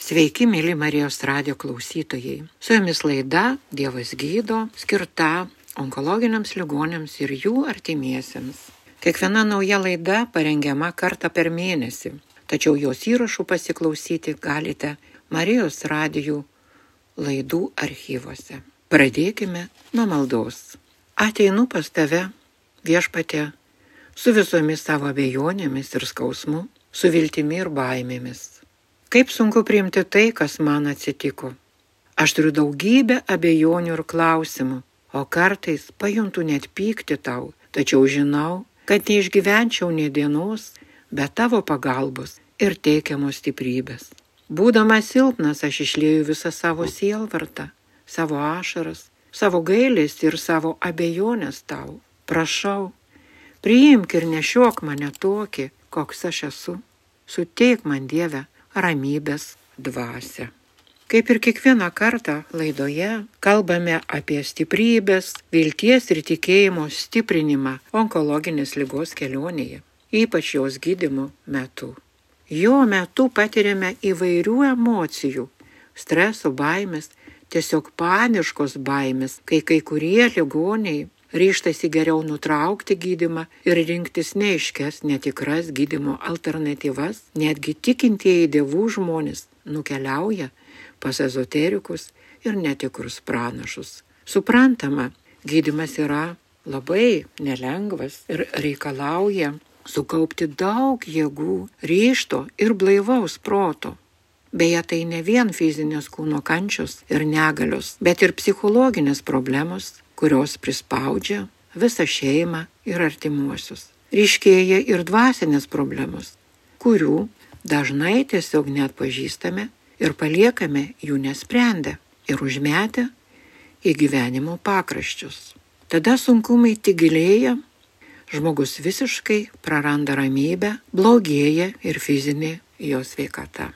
Sveiki, mėly Marijos radio klausytojai. Su jumis laida Dievas gydo, skirta onkologiniams ligonėms ir jų artimiesiems. Kiekviena nauja laida parengiama kartą per mėnesį, tačiau jos įrašų pasiklausyti galite Marijos radijų laidų archyvose. Pradėkime nuo maldos. Ateinu pas tave, viešpatė, su visomis savo abejonėmis ir skausmu, su viltimi ir baimėmis Kaip sunku priimti tai, kas man atsitiko. Aš turiu daugybę abejonių ir klausimų, o kartais pajuntu net pykti tau, tačiau žinau, kad neišgyvenčiau nei dienos be tavo pagalbos ir teikiamos stiprybės. Būdamas silpnas, aš išlieju visą savo sielvartą, savo ašaras, savo gailės ir savo abejonės tau. Prašau, priimk ir nešiok mane tokį, koks aš esu. Suteik man Dievę ramybės dvasę. Kaip ir kiekvieną kartą laidoje kalbame apie stiprybės, vilties ir tikėjimo stiprinimą onkologinės lygos kelionėje, ypač jos gydimo metu. Jo metu patiriame įvairių emocijų - streso baimės, tiesiog paniškos baimės, kai kai kurie ligoniai ryštasi geriau nutraukti gydimą ir rinktis neiškes netikras gydimo alternatyvas, netgi tikintieji dievų žmonės nukeliauja pas ezoterikus ir netikrus pranašus. Suprantama, gydimas yra labai nelengvas ir reikalauja sukaupti daug jėgų, ryšto ir blaivaus proto. Beje, tai ne vien fizinės kūno kančios ir negalios, bet ir psichologinės problemos, kurios prispaudžia visą šeimą ir artimuosius. Ryškėja ir dvasinės problemos, kurių dažnai tiesiog net pažįstame ir paliekame jų nesprendę ir užmetę į gyvenimo pakraščius. Tada sunkumai tik gilėja, žmogus visiškai praranda ramybę, blogėja ir fizinė jo sveikata.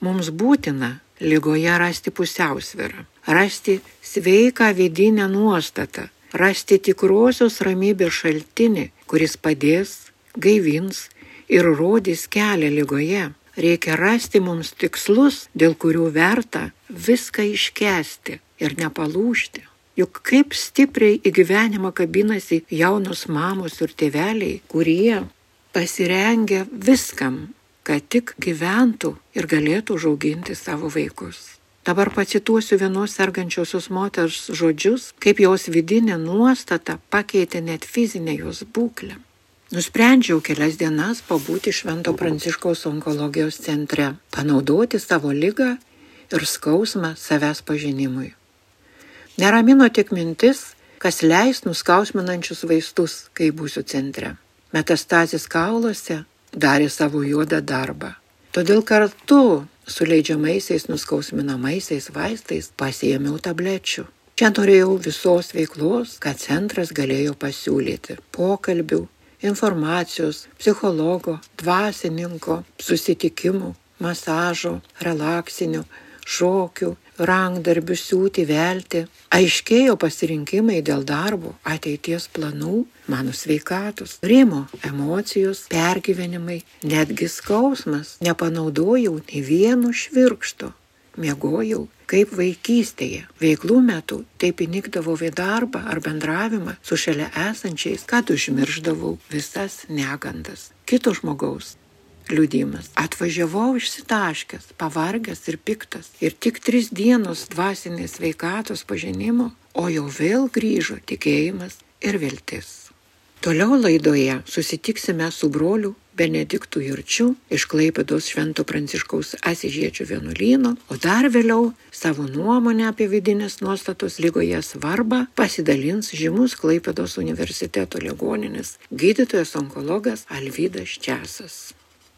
Mums būtina lygoje rasti pusiausvyrą, rasti sveiką vidinę nuostatą, rasti tikrosios ramybės šaltinį, kuris padės, gaivins ir rodys kelią lygoje. Reikia rasti mums tikslus, dėl kurių verta viską iškesti ir nepalūšti. Juk kaip stipriai į gyvenimą kabinasi jaunos mamos ir tėveliai, kurie pasirengia viskam, kad tik gyventų ir galėtų užauginti savo vaikus. Dabar pacituosiu vienos sergančiosios moters žodžius, kaip jos vidinė nuostata pakeitė net fizinę jos būklę. Nusprendžiau kelias dienas pabūti Švento Pranciškaus onkologijos centre, panaudoti savo lygą ir skausmą savęs pažinimui. Neramino tik mintis, kas leis nuskausminančius vaistus, kai būsiu centre. Metastazis kauluose darė savo juodą darbą. Todėl kartu su leidžiamaisiais nuskausminamaisiais vaistais pasiėmiau tablečių. Čia norėjau visos veiklos, ką centras galėjo pasiūlyti - pokalbių, informacijos, psichologo, dvasininko, susitikimų, masažo, relaksinių, šokių, rankdarbių siūti, velti. Aiškėjo pasirinkimai dėl darbo, ateities planų, mano sveikatos, rimo, emocijos, pergyvenimai, netgi skausmas. Nepanaudojau nei vieno švirkšto. Miegojau kaip vaikystėje. Veiklų metu taip įnikdavau į darbą ar bendravimą su šalia esančiais, kad užmirždavau visas negandas. Kito žmogaus liudijimas. Atvažiavau išsitaškęs, pavargęs ir piktas. Ir tik tris dienos dvasinės veikatos pažinimo, o jau vėl grįžo tikėjimas ir viltis. Toliau laidoje susitiksime su broliu Benediktų Jurčiu iš Klaipados Švento Pranciškaus Asižiečių vienuolyno, o dar vėliau savo nuomonę apie vidinės nuostatos lygoje svarbą pasidalins žymus Klaipados universiteto ligoninės gydytojas onkologas Alvydas Česas.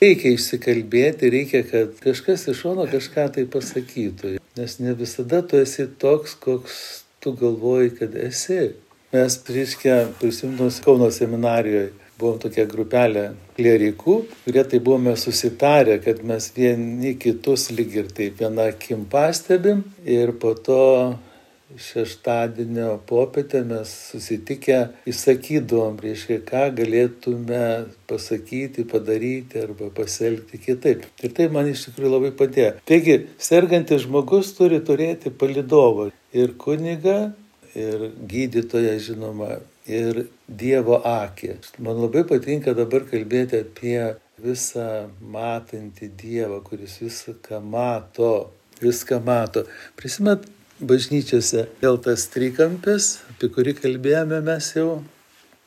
Reikia išsikalbėti, reikia, kad kažkas iš šono kažką tai pasakytų, nes ne visada tu esi toks, koks tu galvoji, kad esi. Mes, reiškia, prisimtos Kauno seminarijoje, buvom tokia grupelė klierikų, kurie tai buvome susitarę, kad mes vieni kitus lyg ir taip viena akim pastebim ir po to šeštadienio popietę mes susitikę įsakydavom, reiškia, ką galėtume pasakyti, padaryti arba pasielgti kitaip. Ir tai man iš tikrųjų labai padėjo. Taigi, sergantis žmogus turi turėti palidovą ir kunigą, ir gydytoją, žinoma, ir Dievo akį. Man labai patinka dabar kalbėti apie visą matantį Dievą, kuris viską mato, viską mato. Prisimet, bažnyčiose vėl tas trikampis, apie kurį kalbėjome mes jau.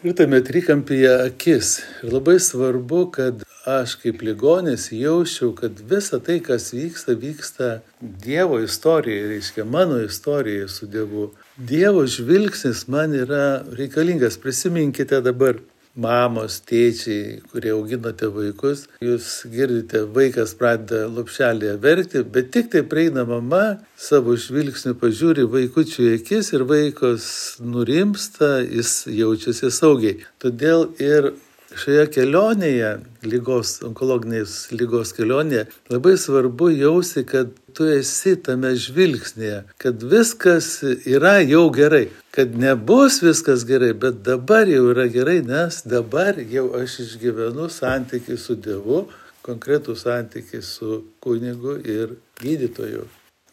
Ir tame trikampyje akis. Ir labai svarbu, kad aš kaip ligonis jausčiau, kad visa tai, kas vyksta, vyksta Dievo istorijoje, reiškia mano istorijoje su Dievu. Dievo žvilgsnis man yra reikalingas. Prisiminkite dabar mamos, tėčiai, kurie auginote vaikus, jūs girdite, vaikas pradeda lopšelėje verkti, bet tik tai prieina mama, savo žvilgsniu pažiūri vaikučių akis ir vaikas nurimsta, jis jaučiasi saugiai. Todėl ir šioje kelionėje, lygos, onkologinės lygos kelionėje, labai svarbu jausti, kad tu esi tame žvilgsnėje, kad viskas yra jau gerai, kad nebus viskas gerai, bet dabar jau yra gerai, nes dabar jau aš išgyvenu santykių su Dievu, konkretų santykių su kunigu ir gydytoju.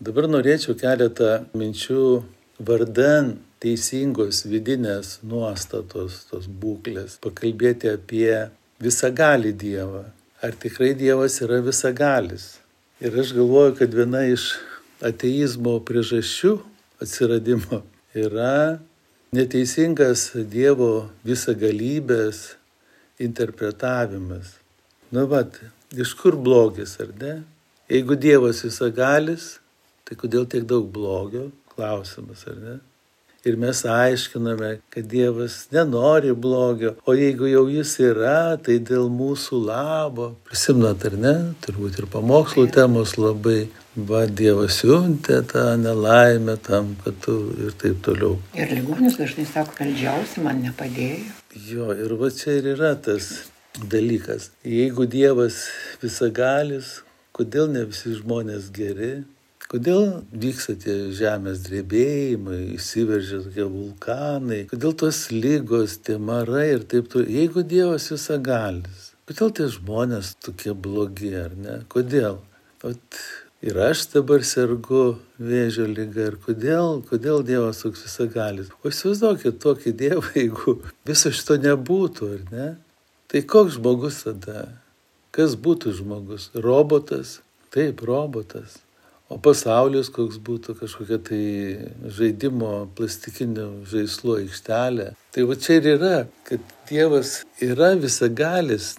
Dabar norėčiau keletą minčių vardan teisingos vidinės nuostatos, tos būklės, pakalbėti apie visagalį Dievą. Ar tikrai Dievas yra visagalis? Ir aš galvoju, kad viena iš ateizmo priežasčių atsiradimo yra neteisingas Dievo visagalybės interpretavimas. Nu vat, iš kur blogis, ar ne? Jeigu Dievas visagalis, tai kodėl tiek daug blogio? Klausimas, ar ne? Ir mes aiškiname, kad Dievas nenori blogio, o jeigu jau jis yra, tai dėl mūsų labo. Prisimnat ar ne, turbūt ir pamokslų temos labai, va Dievas siuntė tą nelaimę tam, kad tu ir taip toliau. Ir ligonis dažnai sako, meldžiausi, man nepadėjo. Jo, ir va čia ir yra tas dalykas. Jeigu Dievas visagalis, kodėl ne visi žmonės geri, Kodėl vyksta tie žemės drebėjimai, įsiveržia tokie vulkanai, kodėl tos lygos, tie marai ir taip toliau. Jeigu Dievas visagalis, kodėl tie žmonės tokie blogi, ar ne? Kodėl? Ot, ir aš dabar sergu vėžio lyga ir kodėl, kodėl Dievas toks visagalis. O įsivaizduokit tokį Dievą, jeigu viso šito nebūtų, ar ne? Tai koks žmogus tada? Kas būtų žmogus? Robotas? Taip, robotas. O pasaulis koks būtų kažkokia tai žaidimo plastikinių žaislų aikštelė. Tai va čia ir yra, kad Dievas yra visagalis.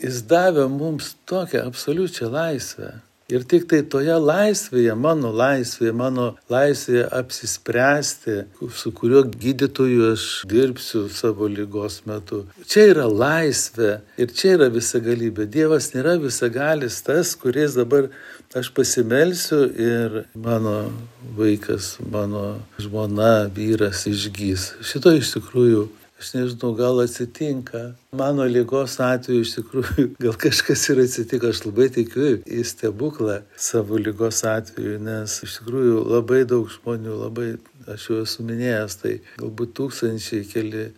Jis davė mums tokią absoliučią laisvę. Ir tik tai toje laisvėje, mano laisvėje, mano laisvėje apsispręsti, su kuriuo gydytoju aš dirbsiu savo lygos metu. Čia yra laisvė ir čia yra visagalybė. Dievas nėra visagalis tas, kuris dabar aš pasimelsiu ir mano vaikas, mano žmona, vyras išgys. Šito iš tikrųjų Aš nežinau, gal atsitinka. Mano lygos atveju iš tikrųjų gal kažkas ir atsitiko. Aš labai tikiu į stebuklą savo lygos atveju, nes iš tikrųjų labai daug žmonių, labai, aš jau esu minėjęs, tai galbūt tūkstančiai keli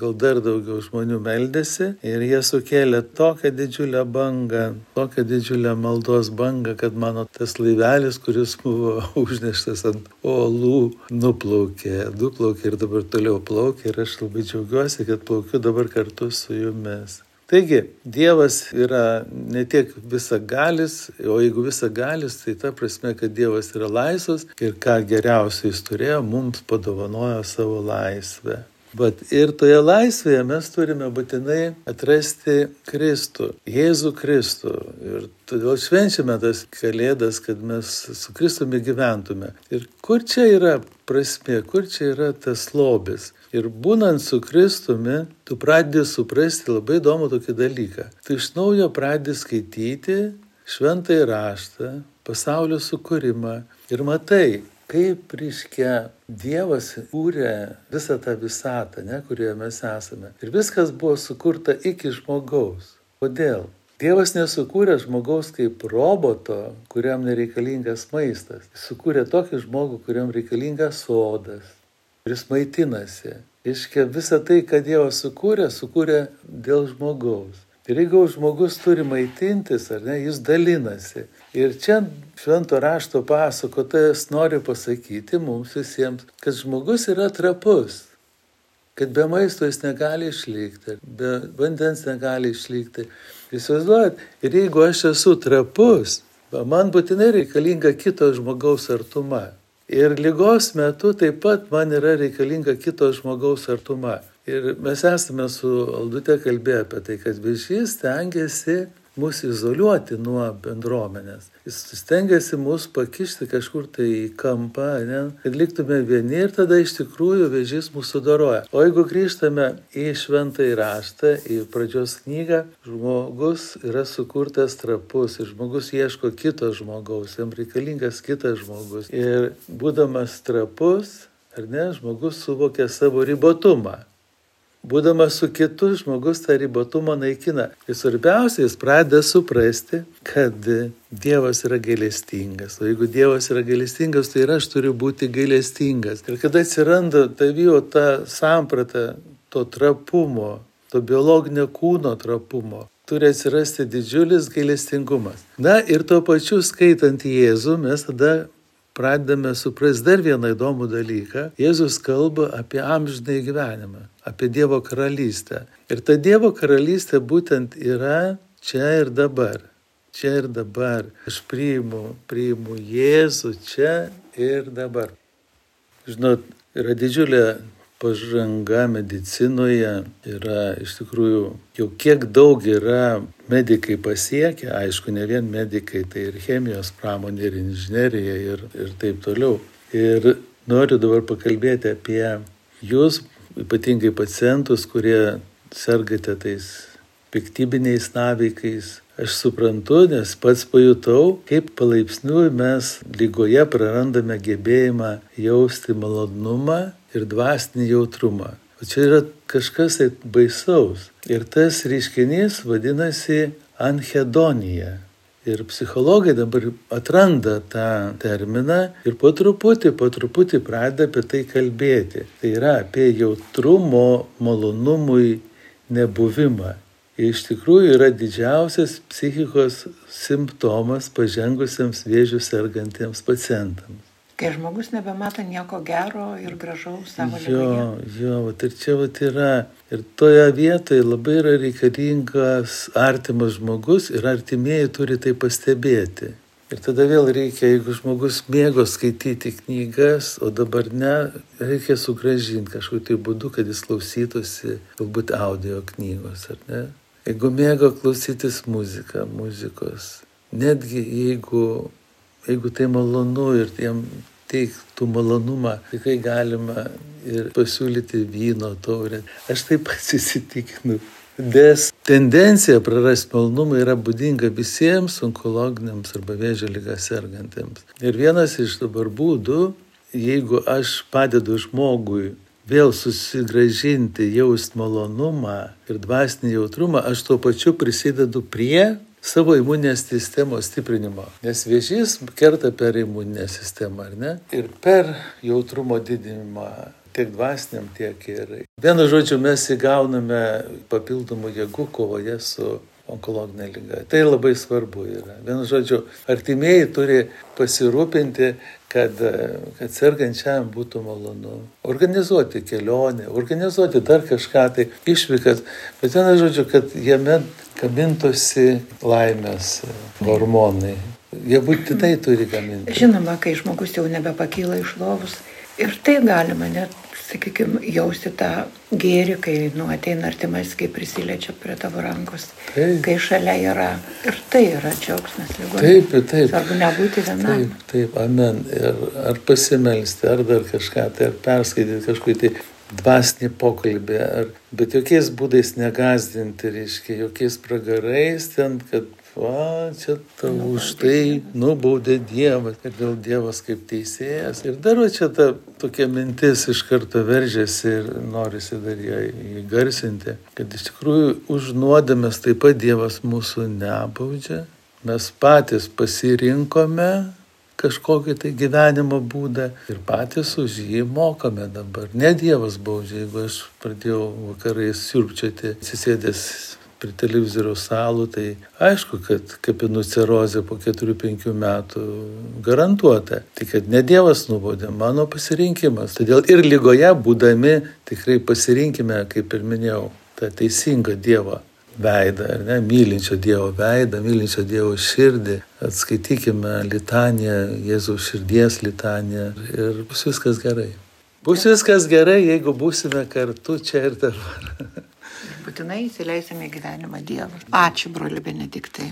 gal dar daugiau žmonių meldėsi ir jie sukėlė tokią didžiulę bangą, tokią didžiulę maldos bangą, kad mano tas laivelis, kuris buvo užneštas ant uolų, nuplaukė, nuplaukė ir dabar toliau plaukia ir aš labai džiaugiuosi, kad plaukiu dabar kartu su jumis. Taigi, Dievas yra ne tiek visagalis, o jeigu visagalis, tai ta prasme, kad Dievas yra laisvas ir ką geriausiai jis turėjo, mums padovanojo savo laisvę. Bet ir toje laisvėje mes turime būtinai atrasti Kristų, Jėzų Kristų. Ir todėl švenčiame tas kalėdas, kad mes su Kristumi gyventume. Ir kur čia yra prasme, kur čia yra tas lobis? Ir būnant su Kristumi, tu pradedi suprasti labai įdomų tokį dalyką. Tu iš naujo pradedi skaityti šventąjį raštą, pasaulio sukūrimą ir matai, kaip reiškia Dievas kūrė visą tą visatą, ne, kurioje mes esame. Ir viskas buvo sukurta iki žmogaus. Kodėl? Dievas nesukūrė žmogaus kaip roboto, kuriam nereikalingas maistas. Jis sukūrė tokį žmogų, kuriam reikalingas sodas, kuris maitinasi. Iškia visą tai, ką Dievas sukūrė, sukūrė dėl žmogaus. Ir jeigu žmogus turi maitintis, ar ne, jis dalinasi. Ir čia švento rašto pasakotojas nori pasakyti mums visiems, kad žmogus yra trapus kad be maisto jis negali išlikti, be vandens negali išlikti. Įsivaizduojat, ir jeigu aš esu trapus, man būtinai reikalinga kito žmogaus artuma. Ir lygos metu taip pat man yra reikalinga kito žmogaus artuma. Ir mes esame su Aldute kalbėję apie tai, kad viešys tengiasi mus izoliuoti nuo bendruomenės. Jis stengiasi mus pakišti kažkur tai į kampą, ne, kad liktume vieni ir tada iš tikrųjų vėžys mūsų doroja. O jeigu grįžtame į šventą įraštą, į pradžios knygą, žmogus yra sukurtas trapus ir žmogus ieško kito žmogaus, jam reikalingas kitas žmogus. Ir būdamas trapus, ar ne, žmogus suvokia savo ribotumą. Būdamas su kitu žmogus tą ribotumą naikina. Ir svarbiausia, jis pradeda suprasti, kad Dievas yra gailestingas. O jeigu Dievas yra gailestingas, tai ir aš turiu būti gailestingas. Ir kada atsiranda tavijo ta samprata to trapumo, to biologinio kūno trapumo, turi atsirasti didžiulis gailestingumas. Na ir tuo pačiu skaitant Jėzų, mes tada pradedame suprasti dar vieną įdomų dalyką. Jėzus kalba apie amžinai gyvenimą, apie Dievo karalystę. Ir ta Dievo karalystė būtent yra čia ir dabar. Čia ir dabar. Aš priimu, priimu Jėzų čia ir dabar. Žinot, yra didžiulė pažanga medicinoje yra iš tikrųjų jau kiek daug yra medikai pasiekę, aišku, ne vien medikai, tai ir chemijos pramonė, ir inžinierija, ir, ir taip toliau. Ir noriu dabar pakalbėti apie jūs, ypatingai pacientus, kurie sergate tais piktybiniais navikais. Aš suprantu, nes pats pajutau, kaip palaipsniui mes lygoje prarandame gebėjimą jausti malonumą ir dvasinį jautrumą. O čia yra kažkas baisaus. Ir tas reiškinys vadinasi anhedonija. Ir psichologai dabar atranda tą terminą ir po truputį, po truputį pradeda apie tai kalbėti. Tai yra apie jautrumo malonumui nebuvimą. Ir iš tikrųjų yra didžiausias psichikos simptomas pažengusiems vėžių sergantiems pacientams. Kai žmogus nebemato nieko gero ir gražaus savo Jo, ligoje. jo, vat ir čia vat yra. Ir toje vietoje labai yra reikalingas artimas žmogus ir artimieji turi tai pastebėti. Ir tada vėl reikia, jeigu žmogus mėgo skaityti knygas, o dabar ne, reikia sugražinti kažkokiu tai būdu, kad jis klausytųsi galbūt audio knygos, ar ne? Jeigu mėgo klausytis muziką, muzikos, netgi jeigu jeigu tai malonu ir jam teiktų malonumą, tikrai galima ir pasiūlyti vyno taurę. Aš taip pats įsitikinu. Nes tendencija prarasti malonumą yra būdinga visiems onkologiniams arba vėžio lygą sergantiems. Ir vienas iš dabar būdų, jeigu aš padedu žmogui vėl susigražinti, jausti malonumą ir dvasinį jautrumą, aš tuo pačiu prisidedu prie savo imuninės sistemos stiprinimo. Nes vėžys kerta per imuninę sistemą, ar ne? Ir per jautrumo didinimą tiek dvasiniam, tiek ir. Vienu žodžiu, mes įgauname papildomų jėgų kovoje su onkologinė lyga. Tai labai svarbu yra. Vienu žodžiu, artimieji turi pasirūpinti, kad, kad sergančiam būtų malonu. Organizuoti kelionę, organizuoti dar kažką tai išvykas, bet vienu žodžiu, kad jame kabintosi laimės hormonai. Jie būtinai turi gaminti. Žinoma, kai žmogus jau nebepakyla iš lovus. Ir tai galima net, sakykime, jausti tą gėrį, kai nu, ateina artimais, kai prisiliečia prie tavo rankos, Taip. kai šalia yra. Ir tai yra džiaugsmas ligonis. Taip, taip. Svarbu nebūti vienam. Taip, taip, amen. Ir ar pasimelsti, ar dar kažką, tai ar perskaityti kažkokį tai dvasinį pokalbį, ar, bet jokiais būdais negazdinti, reiškia, jokiais pragarais ten, kad va, čia tau už tai nubaudė Dievas, ir vėl Dievas kaip teisėjas. Ir dar va čia ta tokia mintis iš karto veržėsi ir norisi dar ją įgarsinti, kad iš tikrųjų už nuodėmės taip pat Dievas mūsų nebaudžia. Mes patys pasirinkome kažkokį tai gyvenimo būdą ir patys už jį mokame dabar. Ne Dievas baudžia, jeigu aš pradėjau vakarais siurpčioti, atsisėdęs prie televizoriaus salų, tai aišku, kad kapinų cerozė po 4-5 metų garantuota. Tik kad ne Dievas nubaudė, mano pasirinkimas. Todėl ir lygoje būdami tikrai pasirinkime, kaip ir minėjau, tą teisingą Dievą veidą, ne, mylinčio Dievo veidą, mylinčio Dievo širdį. Atskaitykime litaniją, Jėzaus širdies litaniją ir bus viskas gerai. Bus viskas gerai, jeigu būsime kartu čia ir dabar. Būtinai įsileisime gyvenimą Dievą. Ačiū, broli Benediktai.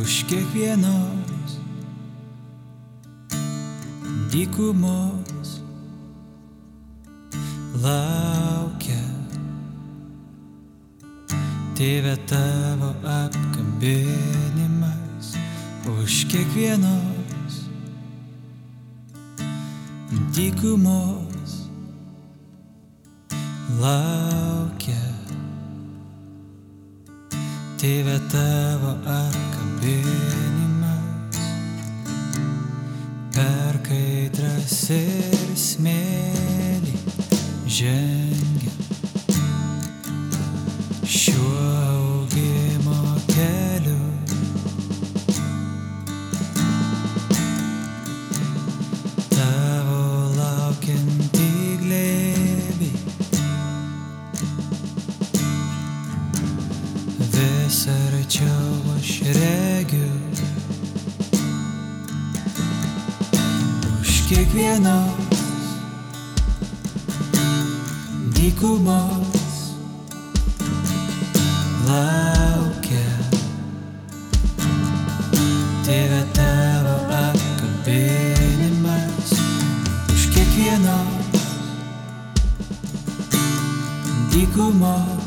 už kiekvienos dykumos laukia tėvė tavo apkabinimas už kiekvienos dykumos laukia. Tėvė tavo apkabinimas per kaitras ir smėlį žengia vis arčiau aš regiu. Už kiekvienos dykumos laukia. Tėvė tavo apkabinimas už kiekvienos dykumos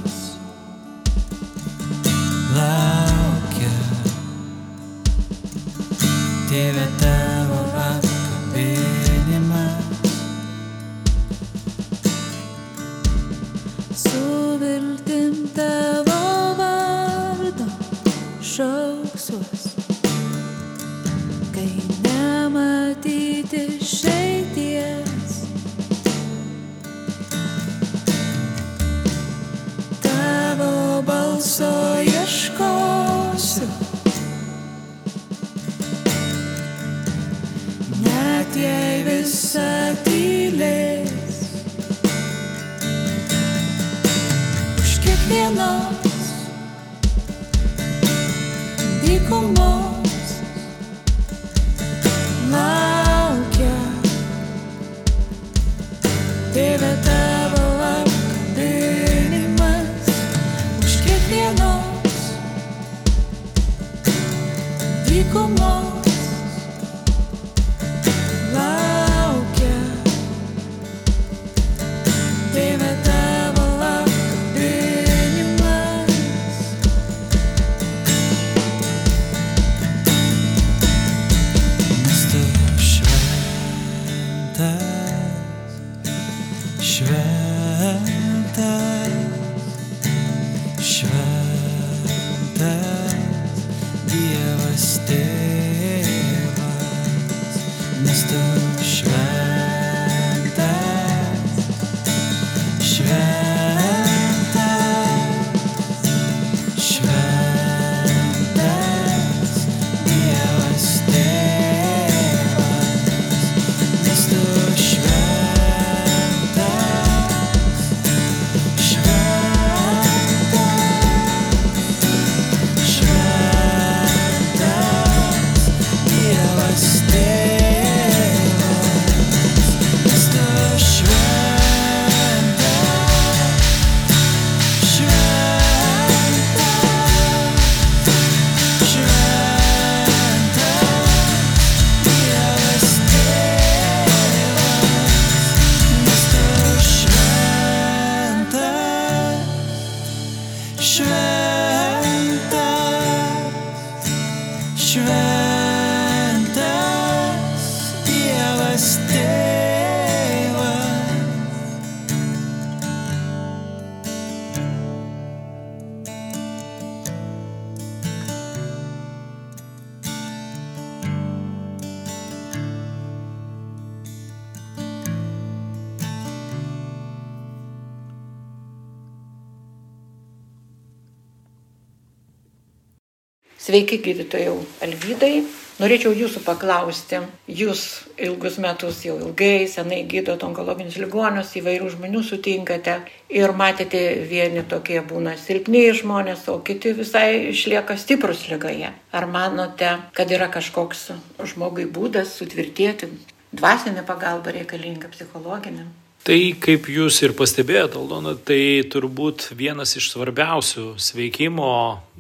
Sveiki, gydytojau Alvydai. Norėčiau jūsų paklausti, jūs ilgus metus jau ilgai, senai gydot onkologinius ligonius, įvairių žmonių sutinkate ir matėte, vieni tokie būna silpniai žmonės, o kiti visai išlieka stiprus lygoje. Ar manote, kad yra kažkoks žmogui būdas sutvirtėti, dvasinė pagalba reikalinga psichologinė? Tai kaip jūs ir pastebėjote, Aldona, tai turbūt vienas iš svarbiausių sveikimo,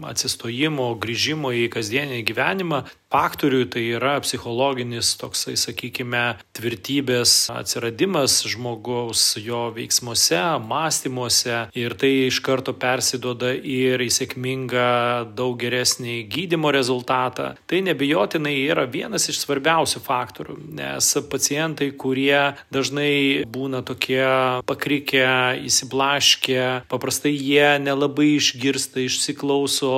atsistojimo, grįžimo į kasdienį gyvenimą faktorių tai yra psichologinis toksai, sakykime, tvirtybės atsiradimas žmogaus jo veiksmuose, mąstymuose ir tai iš karto persidoda ir į sėkmingą daug geresnį gydimo rezultatą. Tai nebejotinai yra vienas iš svarbiausių faktorių, nes pacientai, kurie dažnai būna tokie pakrikę, įsiblaškę, paprastai jie nelabai išgirsta, išsiklauso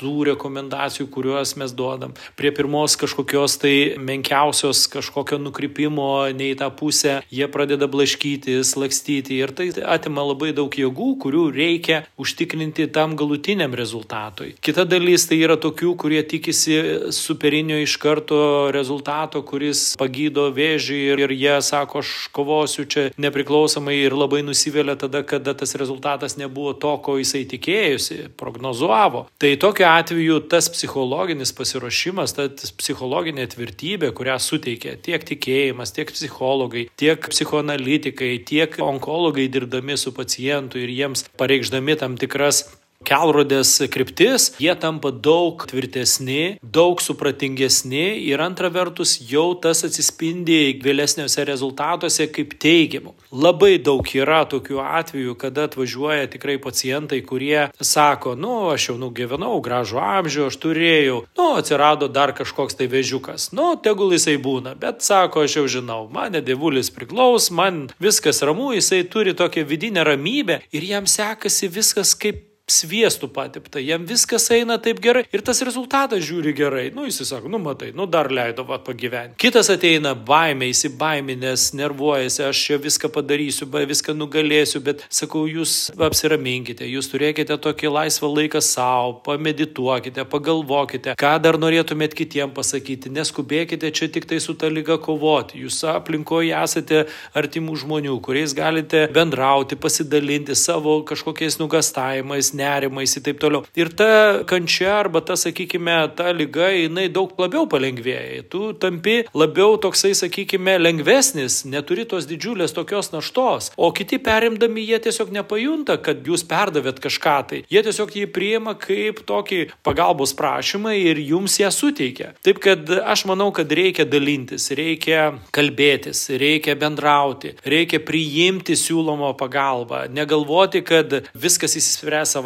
tų rekomendacijų, kuriuos mes duodam. Prie pirmos kažkokios tai menkiausios kažkokio nukrypimo ne į tą pusę, jie pradeda blaškytis, lakstyti ir tai atima labai daug jėgų, kurių reikia užtikrinti tam galutiniam rezultatui. Kita dalis tai yra tokių, kurie tikisi superinio iš karto rezultato, kuris pagydo vėžį ir, ir jie sako, aš kovosiu čia nepriklausomai ir labai nusivėlė tada, kada tas rezultatas nebuvo to, ko jisai tikėjusi, prognozuavo. Tai tokiu atveju tas psichologinis pasiruošimas, ta ta psichologinė tvirtybė, kurią suteikia tiek tikėjimas, tiek psichologai, tiek psichoanalitikai, tiek onkologai dirbdami su pacientu ir jiems pareikšdami tam tikras kelrodės kryptis, jie tampa daug tvirtesni, daug supratingesni ir antra vertus jau tas atsispindi vėlesniuose rezultatuose kaip teigiamų. Labai daug yra tokių atvejų, kada atvažiuoja tikrai pacientai, kurie sako, nu, aš jau nugyvenau gražų amžių, aš turėjau, nu, atsirado dar kažkoks tai vežiukas, nu, tegul jisai būna, bet sako, aš jau žinau, mane dievulis priklaus, man viskas ramu, jisai turi tokią vidinę ramybę ir jam sekasi viskas kaip sviestų patepta, jam viskas eina taip gerai ir tas rezultatas žiūri gerai. Nu, jis sako, nu matai, nu dar leido va pagyventi. Kitas ateina baimė, įsibaiminės, nervuojasi, aš čia viską padarysiu, viską nugalėsiu, bet sakau, jūs apsiraminkite, jūs turėkite tokį laisvą laiką savo, pamedituokite, pagalvokite, ką dar norėtumėt kitiem pasakyti, neskubėkite čia tik tai su ta lyga kovoti. Jūs aplinkoje esate artimų žmonių, kuriais galite bendrauti, pasidalinti savo kažkokiais nugastavimais, nerimais ir taip toliau. Ir ta kančia arba ta, sakykime, ta lyga, jinai daug labiau palengvėja. Tu tampi labiau toksai, sakykime, lengvesnis, neturi tos didžiulės tokios naštos. O kiti perimdami jie tiesiog nepajunta, kad jūs perdavėt kažką tai. Jie tiesiog jį priima kaip tokį pagalbos prašymą ir jums ją suteikia. Taip kad aš manau, kad reikia dalintis, reikia kalbėtis, reikia bendrauti, reikia priimti siūlomą pagalbą, negalvoti, kad viskas įsispręs savaime.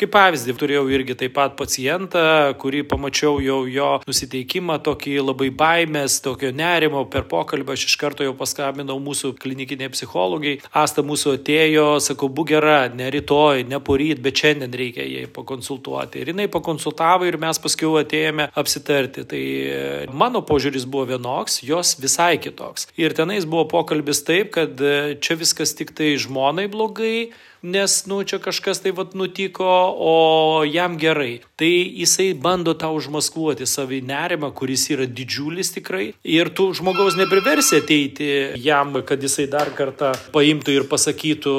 Kaip pavyzdį turėjau irgi taip pat pacientą, kurį pamačiau jau jo nusiteikimą, tokį labai baimės, tokio nerimo per pokalbį, aš iš karto jau paskambinau mūsų klinikiniai psichologai, Asta mūsų atėjo, sakau, būk gera, ne rytoj, ne poryt, bet šiandien reikia jai pakonsultuoti. Ir jinai pakonsultavo ir mes paskui atėjome apsitarti. Tai e, mano požiūris buvo vienoks, jos visai kitoks. Ir tenais buvo pokalbis taip, kad e, čia viskas tik tai žmonai blogai, nes, nu, čia kažkas tai vad nutiko, o jam gerai. Tai jisai bando tau užmaskuoti savį nerimą, kuris yra didžiulis tikrai. Ir tu žmogaus nepriversi ateiti jam, kad jisai dar kartą paimtų ir pasakytų,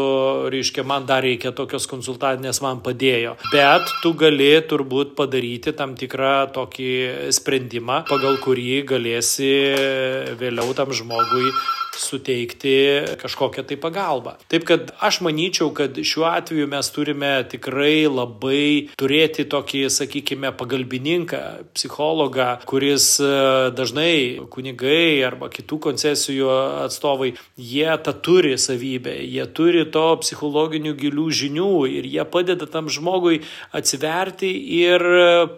reiškia, man dar reikia tokios konsultacinės, man padėjo. Bet tu gali turbūt padaryti tam tikrą tokį sprendimą, pagal kurį galėsi vėliau tam žmogui suteikti kažkokią tai pagalbą. Taip kad aš manyčiau, kad šiuo atveju mes turime tikrai labai turėti tokį, sakykime, pagalbininką, psichologą, kuris e, dažnai kunigai arba kitų koncesijų atstovai, jie tą turi savybę, jie turi to psichologinių gilių žinių ir jie padeda tam žmogui atsiverti ir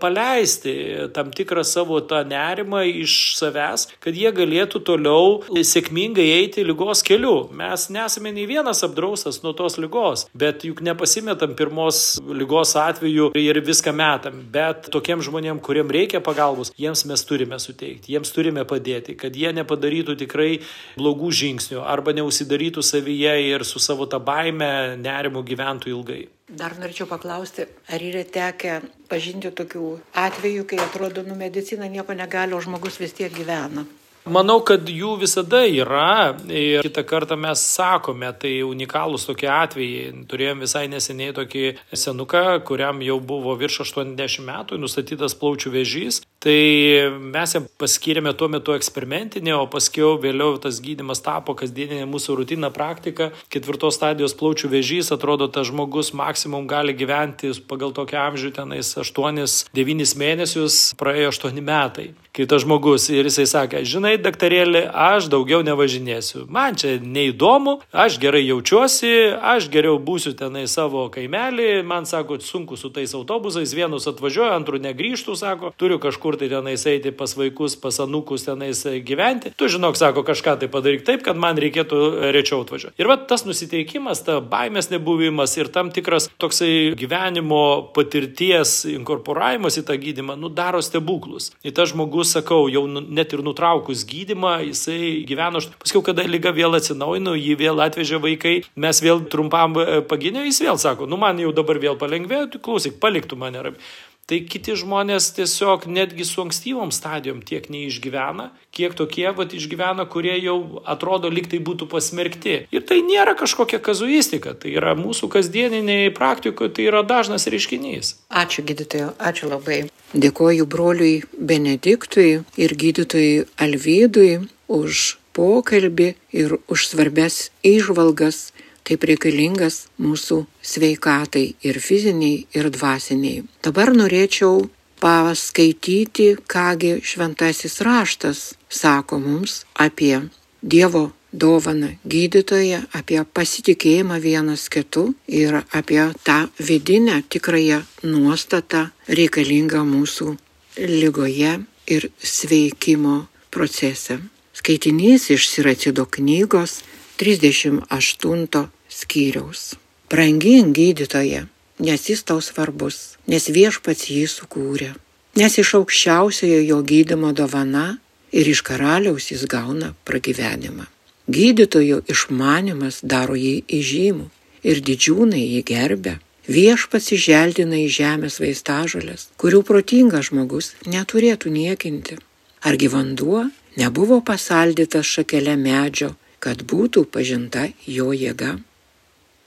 paleisti tam tikrą savo tą nerimą iš savęs, kad jie galėtų toliau sėkmingai eiti lygos keliu. Mes nesame nei vienas apdraustas nuo tos lygos, bet juk nepasimetam pirmos lygos atveju ir viską metam. Bet tokiem žmonėm, kuriem reikia pagalbos, jiems mes turime suteikti, jiems turime padėti, kad jie nepadarytų tikrai blogų žingsnių arba neusidarytų savyje ir su savo tą baime nerimu gyventų ilgai. Dar norėčiau paklausti, ar yra tekę pažinti tokių atvejų, kai atrodo, nu medicina nieko negali, o žmogus vis tiek gyvena. Manau, kad jų visada yra ir kitą kartą mes sakome, tai unikalūs tokie atvejai. Turėjom visai neseniai tokį senuką, kuriam jau buvo virš 80 metų, nustatytas plaučių vėžys. Tai mes jam paskyrėme tuo metu eksperimentinį, o paskiau vėliau tas gydimas tapo kasdieninė mūsų rutina praktika. Ketvirtos stadijos plaučių vėžys, atrodo, tas žmogus maksimum gali gyventi pagal tokią amžių tenais 8-9 mėnesius, praėjo 8 metai. Kitas žmogus ir jisai sakė, žinai, daktarėlį, aš daugiau nevažinėsiu. Man čia neįdomu, aš gerai jaučiuosi, aš geriau būsiu tenai savo kaimelį, man sako, sunku su tais autobusais, vienus atvažiuoju, antrų negrįžtų, sako, turiu kažkur tai tenais eiti pas vaikus, pas anukus tenais gyventi. Tu žinok, sako, kažką tai padaryk taip, kad man reikėtų rečiau atvažiuoti. Ir va tas nusiteikimas, ta baimės nebuvimas ir tam tikras toksai gyvenimo patirties inkorporavimas į tą gydimą, nu daro stebuklus. Ir tas žmogus, sakau, jau nu, net ir nutraukus gydimą, jisai gyveno, paskui, kada lyga vėl atsinaujino, jį vėl atvežė vaikai, mes vėl trumpam e, pagynė, jis vėl sako, nu man jau dabar vėl palengvėjo, klausyk, paliktų mane ramiai. Tai kiti žmonės tiesiog netgi su ankstyvom stadijom tiek neišgyvena, kiek tokie vat išgyvena, kurie jau atrodo lyg tai būtų pasmerkti. Ir tai nėra kažkokia kazuistika, tai yra mūsų kasdieniniai praktikoje, tai yra dažnas reiškinys. Ačiū gydytojo, ačiū labai. Dėkoju broliui Benediktui ir gydytojui Alvydui už pokalbį ir už svarbes išvalgas taip reikalingas mūsų sveikatai ir fiziniai, ir dvasiniai. Dabar norėčiau paskaityti, kągi šventasis raštas sako mums apie Dievo dovaną gydytoje, apie pasitikėjimą vienas kitu ir apie tą vidinę tikrąją nuostatą reikalingą mūsų lygoje ir sveikimo procese. Skaitinys iš Siracido knygos 38 skyriaus. Brangink gydytoje, nes jis tau svarbus, nes viešpats jį sukūrė, nes iš aukščiausiojo jo gydimo dovana ir iš karaliaus jis gauna pragyvenimą. Gydytojo išmanimas daro jį įžymų ir didžiūnai jį gerbė. Viešpats įželdina į žemės vaistažolės, kurių protingas žmogus neturėtų niekinti. Argi vanduo nebuvo pasaldytas šakelė medžio, kad būtų pažinta jo jėga.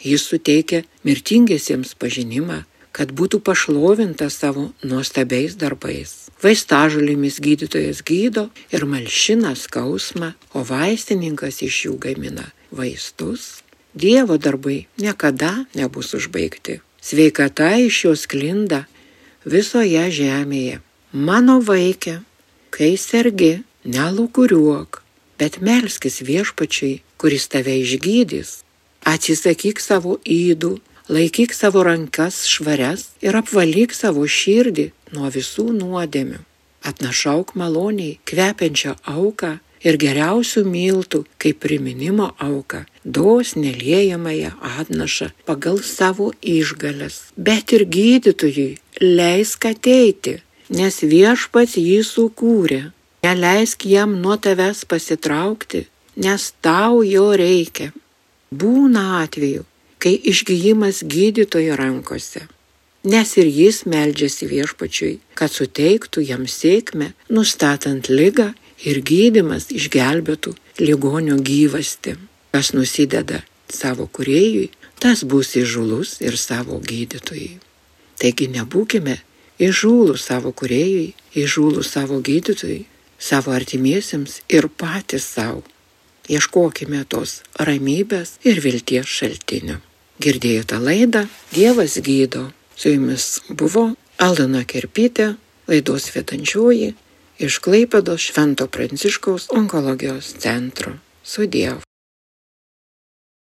Jis suteikia mirtingiesiems pažinimą, kad būtų pašlovinta savo nuostabiais darbais. Vaistažulimis gydytojas gydo ir malšina skausmą, o vaistininkas iš jų gamina vaistus. Dievo darbai niekada nebus užbaigti. Sveikata iš jos klinda visoje žemėje. Mano vaikė, kai sergi, nelūkuriuok, bet melskis viešpačiai, kuris tave išgydys. Atsisakyk savo įdų, laikyk savo rankas švarias ir apvalyk savo širdį nuo visų nuodėmių. Atnašauk maloniai kvepiančią auką ir geriausių miltų kaip priminimo auką, dosnė liejamąją atnašą pagal savo išgalės. Bet ir gydytojui leisk ateiti, nes viešpats jį sukūrė Neleisk jam nuo tavęs pasitraukti, nes tau jo reikia. Būna atveju, kai išgyjimas gydytojo rankose, nes ir jis meldžiasi viešpačiui, kad suteiktų jam sėkmę, nustatant lygą ir gydimas išgelbėtų ligonio gyvasti. Kas nusideda savo kuriejui, tas bus įžulus ir savo gydytojui. Taigi nebūkime įžūlų savo kuriejui, įžūlų savo gydytojui, savo artimiesiems ir patys savo. Ieškokime tos ramybės ir vilties šaltinių. Girdėjote laidą Dievas gydo. Su jumis buvo Aldona Kerpytė, laidos vedančioji iš Klaipados Švento Pranciškaus onkologijos centro. Su Dievu.